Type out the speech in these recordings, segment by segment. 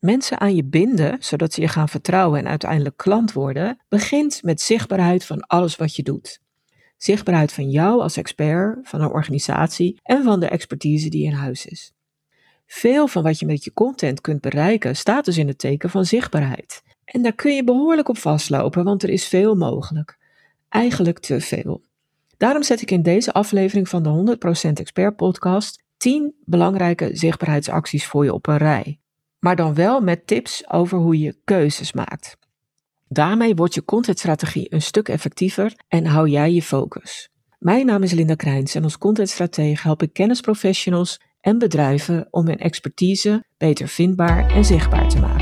mensen aan je binden, zodat ze je gaan vertrouwen en uiteindelijk klant worden, begint met zichtbaarheid van alles wat je doet. Zichtbaarheid van jou als expert, van een organisatie en van de expertise die in huis is. Veel van wat je met je content kunt bereiken staat dus in het teken van zichtbaarheid. En daar kun je behoorlijk op vastlopen, want er is veel mogelijk. Eigenlijk te veel. Daarom zet ik in deze aflevering van de 100% Expert Podcast 10 belangrijke zichtbaarheidsacties voor je op een rij. Maar dan wel met tips over hoe je keuzes maakt. Daarmee wordt je contentstrategie een stuk effectiever en hou jij je focus. Mijn naam is Linda Krijns en als contentstratege help ik kennisprofessionals en bedrijven om hun expertise beter vindbaar en zichtbaar te maken.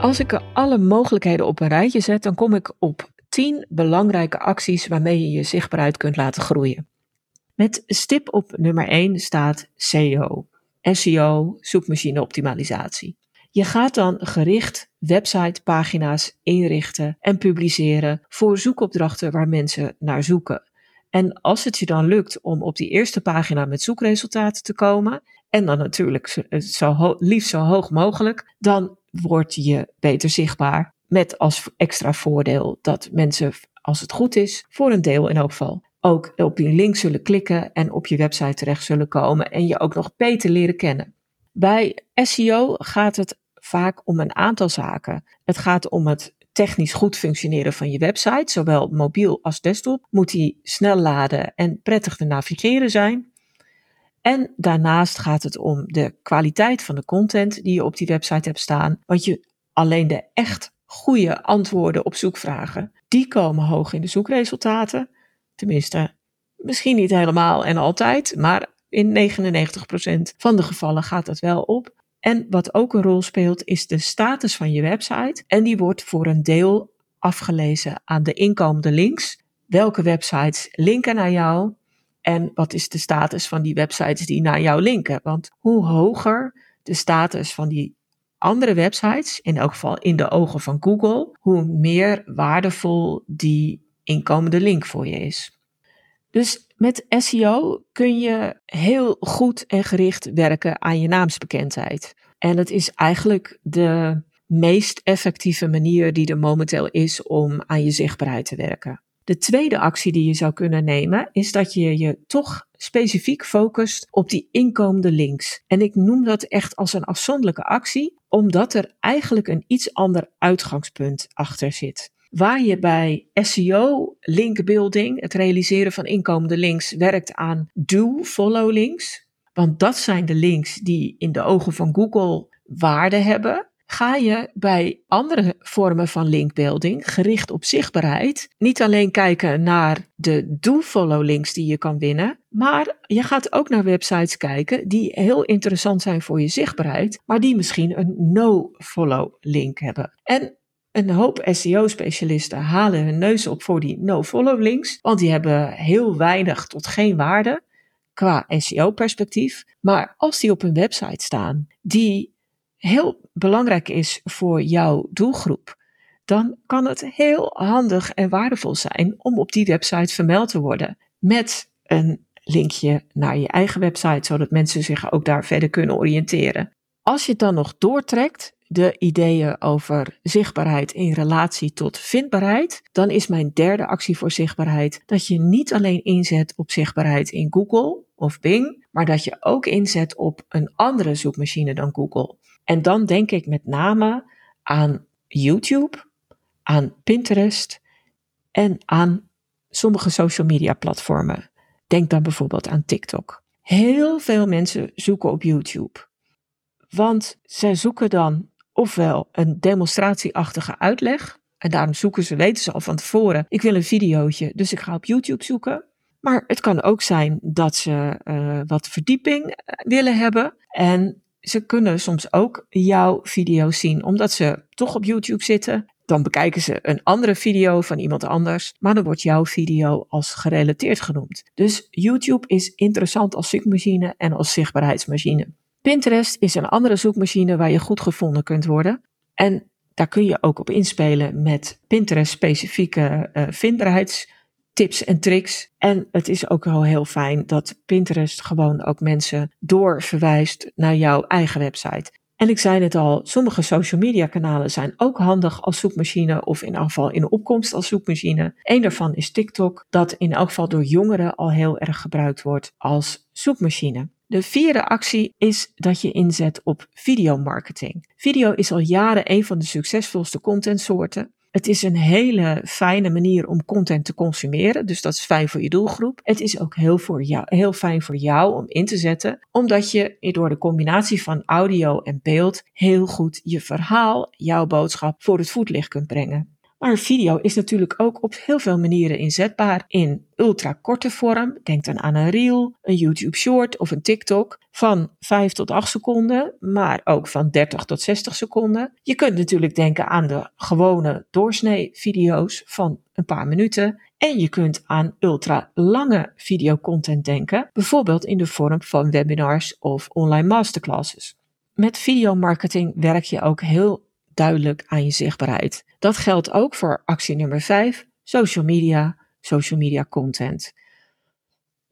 Als ik alle mogelijkheden op een rijtje zet, dan kom ik op 10 belangrijke acties waarmee je je zichtbaarheid kunt laten groeien. Met stip op nummer 1 staat SEO, SEO, zoekmachine optimalisatie. Je gaat dan gericht websitepagina's inrichten en publiceren voor zoekopdrachten waar mensen naar zoeken. En als het je dan lukt om op die eerste pagina met zoekresultaten te komen, en dan natuurlijk zo liefst zo hoog mogelijk, dan word je beter zichtbaar. Met als extra voordeel dat mensen, als het goed is, voor een deel in elk geval, ook op die link zullen klikken en op je website terecht zullen komen en je ook nog beter leren kennen. Bij SEO gaat het vaak om een aantal zaken. Het gaat om het technisch goed functioneren van je website, zowel mobiel als desktop. Moet die snel laden en prettig te navigeren zijn. En daarnaast gaat het om de kwaliteit van de content die je op die website hebt staan. Want je alleen de echt goede antwoorden op zoekvragen, die komen hoog in de zoekresultaten. Tenminste, misschien niet helemaal en altijd, maar in 99% van de gevallen gaat dat wel op. En wat ook een rol speelt, is de status van je website. En die wordt voor een deel afgelezen aan de inkomende links. Welke websites linken naar jou? En wat is de status van die websites die naar jou linken? Want hoe hoger de status van die andere websites, in elk geval in de ogen van Google, hoe meer waardevol die inkomende link voor je is. Dus met SEO kun je heel goed en gericht werken aan je naamsbekendheid. En het is eigenlijk de meest effectieve manier die er momenteel is om aan je zichtbaarheid te werken. De tweede actie die je zou kunnen nemen is dat je je toch specifiek focust op die inkomende links. En ik noem dat echt als een afzonderlijke actie, omdat er eigenlijk een iets ander uitgangspunt achter zit. Waar je bij SEO, linkbuilding, het realiseren van inkomende links, werkt aan do-follow links. Want dat zijn de links die in de ogen van Google waarde hebben. Ga je bij andere vormen van linkbuilding, gericht op zichtbaarheid, niet alleen kijken naar de do-follow links die je kan winnen, maar je gaat ook naar websites kijken die heel interessant zijn voor je zichtbaarheid, maar die misschien een no-follow link hebben. En een hoop SEO-specialisten halen hun neus op voor die no-follow links, want die hebben heel weinig tot geen waarde qua SEO-perspectief. Maar als die op een website staan die heel belangrijk is voor jouw doelgroep, dan kan het heel handig en waardevol zijn om op die website vermeld te worden met een linkje naar je eigen website, zodat mensen zich ook daar verder kunnen oriënteren. Als je het dan nog doortrekt, de ideeën over zichtbaarheid in relatie tot vindbaarheid, dan is mijn derde actie voor zichtbaarheid dat je niet alleen inzet op zichtbaarheid in Google of Bing, maar dat je ook inzet op een andere zoekmachine dan Google. En dan denk ik met name aan YouTube, aan Pinterest en aan sommige social media platformen. Denk dan bijvoorbeeld aan TikTok. Heel veel mensen zoeken op YouTube. Want zij zoeken dan ofwel een demonstratieachtige uitleg. En daarom zoeken ze, weten ze al van tevoren, ik wil een videootje, dus ik ga op YouTube zoeken. Maar het kan ook zijn dat ze uh, wat verdieping eh, willen hebben. En ze kunnen soms ook jouw video zien, omdat ze toch op YouTube zitten. Dan bekijken ze een andere video van iemand anders, maar dan wordt jouw video als gerelateerd genoemd. Dus YouTube is interessant als zoekmachine en als zichtbaarheidsmachine. Pinterest is een andere zoekmachine waar je goed gevonden kunt worden. En Daar kun je ook op inspelen met Pinterest-specifieke uh, vindbaarheidstips en tricks. En het is ook wel heel fijn dat Pinterest gewoon ook mensen doorverwijst naar jouw eigen website. En ik zei het al, sommige social media kanalen zijn ook handig als zoekmachine of in elk geval in opkomst als zoekmachine. Eén daarvan is TikTok, dat in elk geval door jongeren al heel erg gebruikt wordt als zoekmachine. De vierde actie is dat je inzet op videomarketing. Video is al jaren een van de succesvolste contentsoorten. Het is een hele fijne manier om content te consumeren, dus dat is fijn voor je doelgroep. Het is ook heel, voor jou, heel fijn voor jou om in te zetten, omdat je door de combinatie van audio en beeld heel goed je verhaal, jouw boodschap voor het voetlicht kunt brengen. Maar video is natuurlijk ook op heel veel manieren inzetbaar in ultrakorte vorm. Denk dan aan een reel, een YouTube short of een TikTok van 5 tot 8 seconden, maar ook van 30 tot 60 seconden. Je kunt natuurlijk denken aan de gewone doorsnee video's van een paar minuten. En je kunt aan ultra lange videocontent denken, bijvoorbeeld in de vorm van webinars of online masterclasses. Met videomarketing werk je ook heel duidelijk aan je zichtbaarheid. Dat geldt ook voor actie nummer 5, social media, social media content.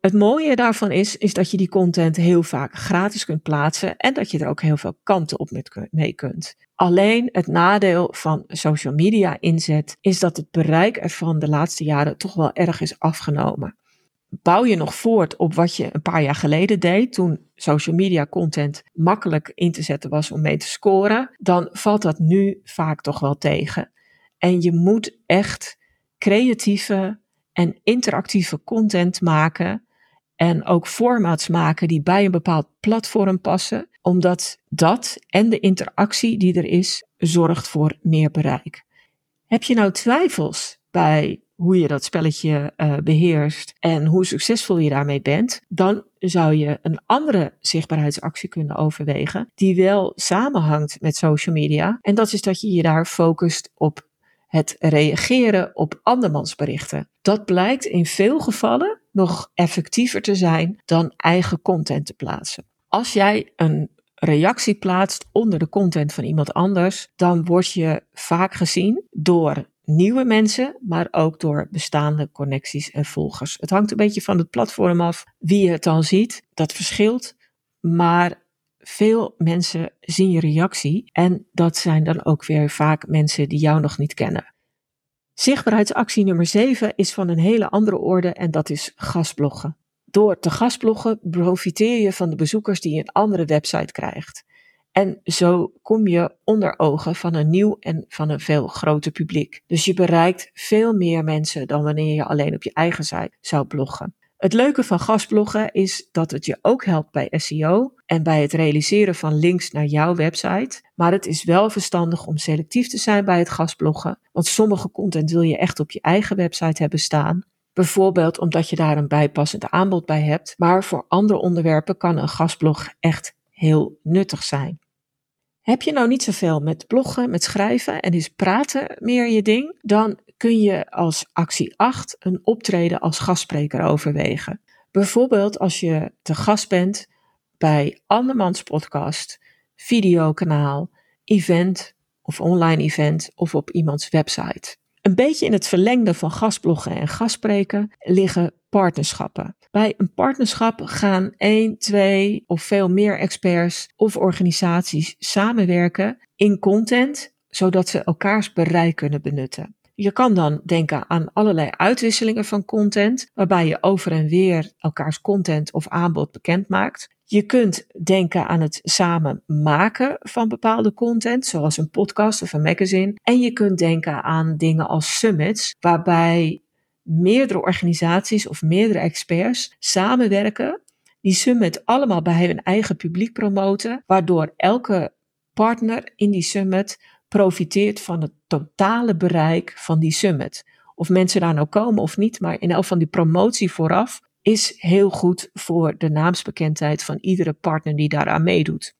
Het mooie daarvan is, is dat je die content heel vaak gratis kunt plaatsen en dat je er ook heel veel kanten op mee kunt. Alleen het nadeel van social media inzet is dat het bereik ervan de laatste jaren toch wel erg is afgenomen bouw je nog voort op wat je een paar jaar geleden deed, toen social media content makkelijk in te zetten was om mee te scoren, dan valt dat nu vaak toch wel tegen. En je moet echt creatieve en interactieve content maken en ook formats maken die bij een bepaald platform passen, omdat dat en de interactie die er is zorgt voor meer bereik. Heb je nou twijfels bij hoe je dat spelletje uh, beheerst en hoe succesvol je daarmee bent, dan zou je een andere zichtbaarheidsactie kunnen overwegen die wel samenhangt met social media. En dat is dat je je daar focust op het reageren op andermans berichten. Dat blijkt in veel gevallen nog effectiever te zijn dan eigen content te plaatsen. Als jij een reactie plaatst onder de content van iemand anders, dan word je vaak gezien door nieuwe mensen, maar ook door bestaande connecties en volgers. Het hangt een beetje van het platform af wie je het dan ziet. Dat verschilt, maar veel mensen zien je reactie en dat zijn dan ook weer vaak mensen die jou nog niet kennen. Zichtbaarheidsactie nummer 7 is van een hele andere orde en dat is gastbloggen. Door te gastbloggen profiteer je van de bezoekers die je een andere website krijgt. En zo kom je onder ogen van een nieuw en van een veel groter publiek. Dus je bereikt veel meer mensen dan wanneer je alleen op je eigen site zou bloggen. Het leuke van gastbloggen is dat het je ook helpt bij SEO en bij het realiseren van links naar jouw website. Maar het is wel verstandig om selectief te zijn bij het gastbloggen, want sommige content wil je echt op je eigen website hebben staan. Bijvoorbeeld omdat je daar een bijpassend aanbod bij hebt, maar voor andere onderwerpen kan een gastblog echt heel nuttig zijn. Heb je nou niet zoveel met bloggen, met schrijven en is praten meer je ding, dan kun je als actie 8 een optreden als gastspreker overwegen. Bijvoorbeeld als je te gast bent bij andermans podcast, videokanaal, event of online event of op iemands website. Een beetje in het verlengde van gastbloggen en gastspreken liggen partnerschappen. Bij een partnerschap gaan één, twee of veel meer experts of organisaties samenwerken in content, zodat ze elkaars bereik kunnen benutten. Je kan dan denken aan allerlei uitwisselingen van content, waarbij je over en weer elkaars content of aanbod bekend maakt. Je kunt denken aan het samen maken van bepaalde content, zoals een podcast of een magazine. En je kunt denken aan dingen als summits, waarbij meerdere organisaties of meerdere experts samenwerken, die summit allemaal bij hun eigen publiek promoten, waardoor elke partner in die summit profiteert van het totale bereik van die summit. Of mensen daar nou komen of niet, maar in elk van die promotie vooraf is heel goed voor de naamsbekendheid van iedere partner die daaraan meedoet.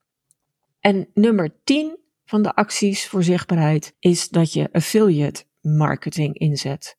En nummer 10 van de acties voor zichtbaarheid is dat je affiliate marketing inzet.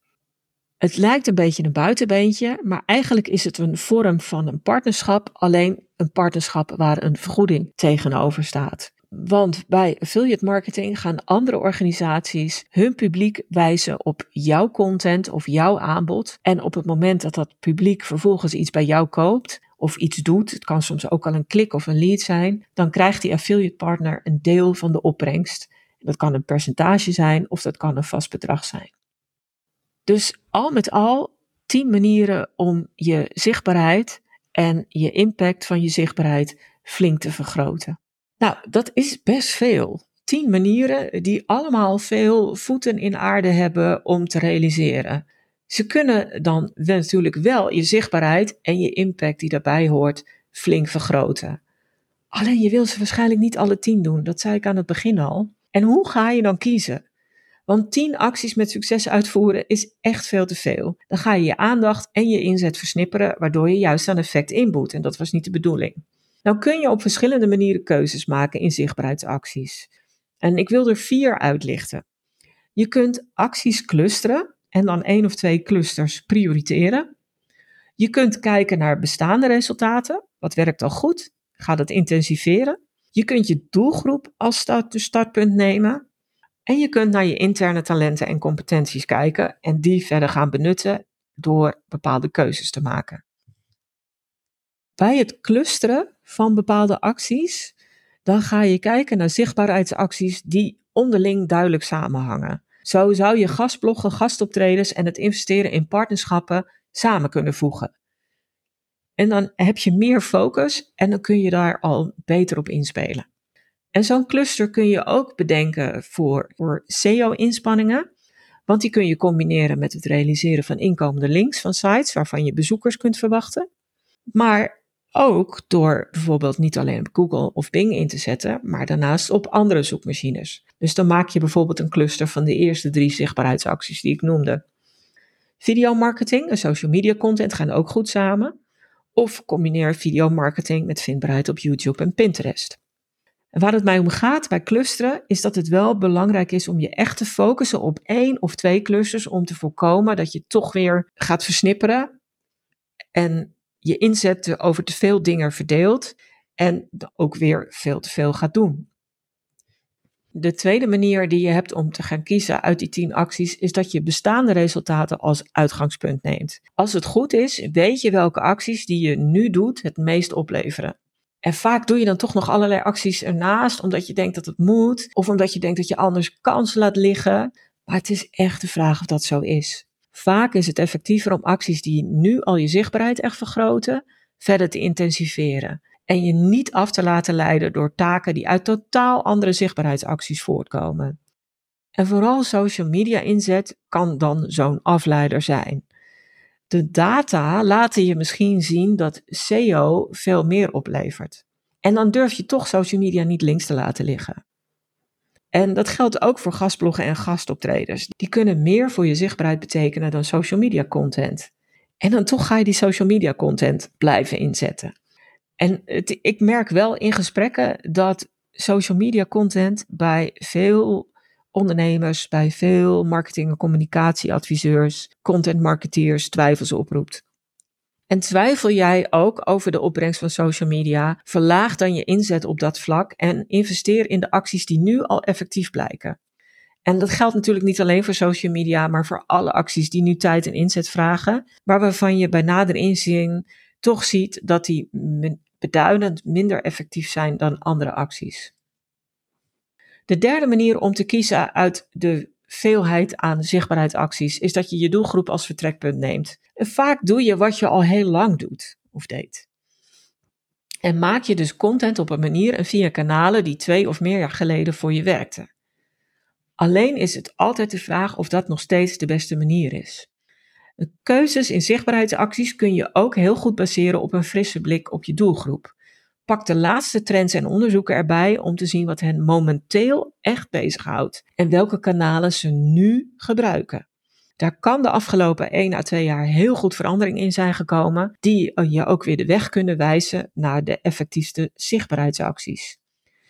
Het lijkt een beetje een buitenbeentje, maar eigenlijk is het een vorm van een partnerschap, alleen een partnerschap waar een vergoeding tegenover staat. Want bij affiliate marketing gaan andere organisaties hun publiek wijzen op jouw content of jouw aanbod. En op het moment dat dat publiek vervolgens iets bij jou koopt of iets doet, het kan soms ook al een klik of een lead zijn, dan krijgt die affiliate partner een deel van de opbrengst. Dat kan een percentage zijn of dat kan een vast bedrag zijn. Dus al met al tien manieren om je zichtbaarheid en je impact van je zichtbaarheid flink te vergroten. Nou, dat is best veel. Tien manieren die allemaal veel voeten in aarde hebben om te realiseren. Ze kunnen dan natuurlijk wel je zichtbaarheid en je impact die daarbij hoort flink vergroten. Alleen je wil ze waarschijnlijk niet alle tien doen, dat zei ik aan het begin al. En hoe ga je dan kiezen? Want tien acties met succes uitvoeren is echt veel te veel. Dan ga je je aandacht en je inzet versnipperen, waardoor je juist aan effect inboet. En dat was niet de bedoeling. Nou kun je op verschillende manieren keuzes maken in zichtbaarheidsacties. En ik wil er vier uitlichten. Je kunt acties clusteren en dan één of twee clusters prioriteren. Je kunt kijken naar bestaande resultaten. Wat werkt al goed? Ga dat intensiveren. Je kunt je doelgroep als startpunt nemen. En je kunt naar je interne talenten en competenties kijken en die verder gaan benutten door bepaalde keuzes te maken. Bij het clusteren van bepaalde acties, dan ga je kijken naar zichtbaarheidsacties die onderling duidelijk samenhangen. Zo zou je gastbloggen, gastoptredens en het investeren in partnerschappen samen kunnen voegen. En dan heb je meer focus en dan kun je daar al beter op inspelen. En zo'n cluster kun je ook bedenken voor, voor SEO-inspanningen. Want die kun je combineren met het realiseren van inkomende links van sites waarvan je bezoekers kunt verwachten. Maar ook door bijvoorbeeld niet alleen op Google of Bing in te zetten, maar daarnaast op andere zoekmachines. Dus dan maak je bijvoorbeeld een cluster van de eerste drie zichtbaarheidsacties die ik noemde. Videomarketing en social media content gaan ook goed samen. Of combineer videomarketing met vindbaarheid op YouTube en Pinterest. En waar het mij om gaat bij clusteren, is dat het wel belangrijk is om je echt te focussen op één of twee clusters om te voorkomen dat je toch weer gaat versnipperen en je inzet over te veel dingen verdeelt en ook weer veel te veel gaat doen. De tweede manier die je hebt om te gaan kiezen uit die tien acties is dat je bestaande resultaten als uitgangspunt neemt. Als het goed is, weet je welke acties die je nu doet het meest opleveren. En vaak doe je dan toch nog allerlei acties ernaast, omdat je denkt dat het moet, of omdat je denkt dat je anders kansen laat liggen. Maar het is echt de vraag of dat zo is. Vaak is het effectiever om acties die nu al je zichtbaarheid echt vergroten, verder te intensiveren. En je niet af te laten leiden door taken die uit totaal andere zichtbaarheidsacties voortkomen. En vooral social media inzet kan dan zo'n afleider zijn. De data laten je misschien zien dat SEO veel meer oplevert. En dan durf je toch social media niet links te laten liggen. En dat geldt ook voor gastbloggen en gastoptreders. Die kunnen meer voor je zichtbaarheid betekenen dan social media content. En dan toch ga je die social media content blijven inzetten. En ik merk wel in gesprekken dat social media content bij veel ondernemers, bij veel marketing- en communicatieadviseurs, content marketeers twijfels oproept. En twijfel jij ook over de opbrengst van social media? Verlaag dan je inzet op dat vlak en investeer in de acties die nu al effectief blijken. En dat geldt natuurlijk niet alleen voor social media, maar voor alle acties die nu tijd en inzet vragen, maar waarvan je bij nader inzien toch ziet dat die beduidend minder effectief zijn dan andere acties. De derde manier om te kiezen uit de veelheid aan zichtbaarheidsacties is dat je je doelgroep als vertrekpunt neemt. En vaak doe je wat je al heel lang doet of deed. En maak je dus content op een manier en via kanalen die twee of meer jaar geleden voor je werkten. Alleen is het altijd de vraag of dat nog steeds de beste manier is. Keuzes in zichtbaarheidsacties kun je ook heel goed baseren op een frisse blik op je doelgroep. Pak de laatste trends en onderzoeken erbij om te zien wat hen momenteel echt bezighoudt en welke kanalen ze nu gebruiken. Daar kan de afgelopen 1 à 2 jaar heel goed verandering in zijn gekomen, die je ook weer de weg kunnen wijzen naar de effectiefste zichtbaarheidsacties.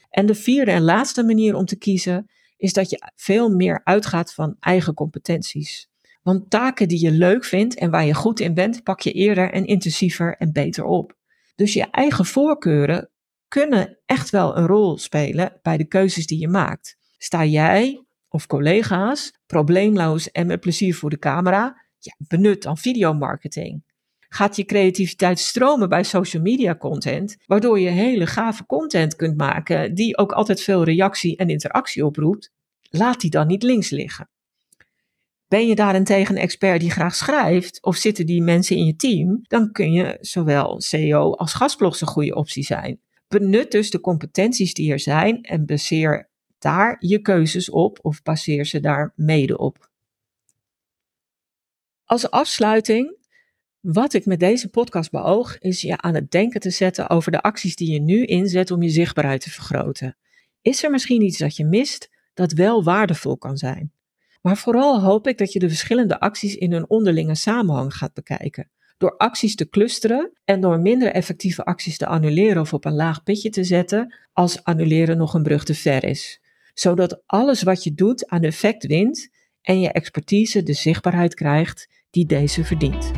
En de vierde en laatste manier om te kiezen is dat je veel meer uitgaat van eigen competenties. Want taken die je leuk vindt en waar je goed in bent, pak je eerder en intensiever en beter op. Dus je eigen voorkeuren kunnen echt wel een rol spelen bij de keuzes die je maakt. Sta jij of collega's probleemloos en met plezier voor de camera? Ja, benut dan videomarketing. Gaat je creativiteit stromen bij social media content, waardoor je hele gave content kunt maken die ook altijd veel reactie en interactie oproept? Laat die dan niet links liggen. Ben je daarentegen een expert die graag schrijft, of zitten die mensen in je team, dan kun je zowel CEO als gastblog een goede optie zijn. Benut dus de competenties die er zijn en baseer daar je keuzes op of baseer ze daar mede op. Als afsluiting, wat ik met deze podcast beoog, is je aan het denken te zetten over de acties die je nu inzet om je zichtbaarheid te vergroten. Is er misschien iets dat je mist dat wel waardevol kan zijn? Maar vooral hoop ik dat je de verschillende acties in hun onderlinge samenhang gaat bekijken. Door acties te clusteren en door minder effectieve acties te annuleren of op een laag pitje te zetten, als annuleren nog een brug te ver is. Zodat alles wat je doet aan effect wint en je expertise de zichtbaarheid krijgt die deze verdient.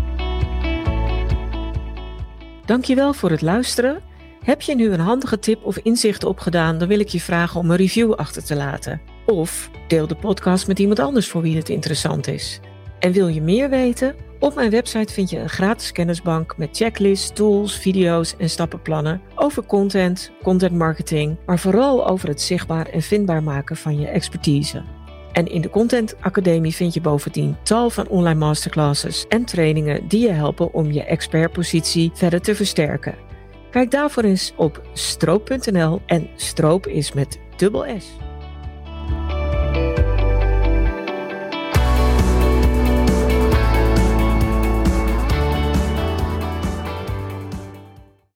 Dankjewel voor het luisteren. Heb je nu een handige tip of inzicht opgedaan, dan wil ik je vragen om een review achter te laten. Of deel de podcast met iemand anders voor wie het interessant is. En wil je meer weten? Op mijn website vind je een gratis kennisbank met checklists, tools, video's en stappenplannen over content, content marketing, maar vooral over het zichtbaar en vindbaar maken van je expertise. En in de Content Academie vind je bovendien tal van online masterclasses en trainingen die je helpen om je expertpositie verder te versterken. Kijk daarvoor eens op stroop.nl en stroop is met dubbel S.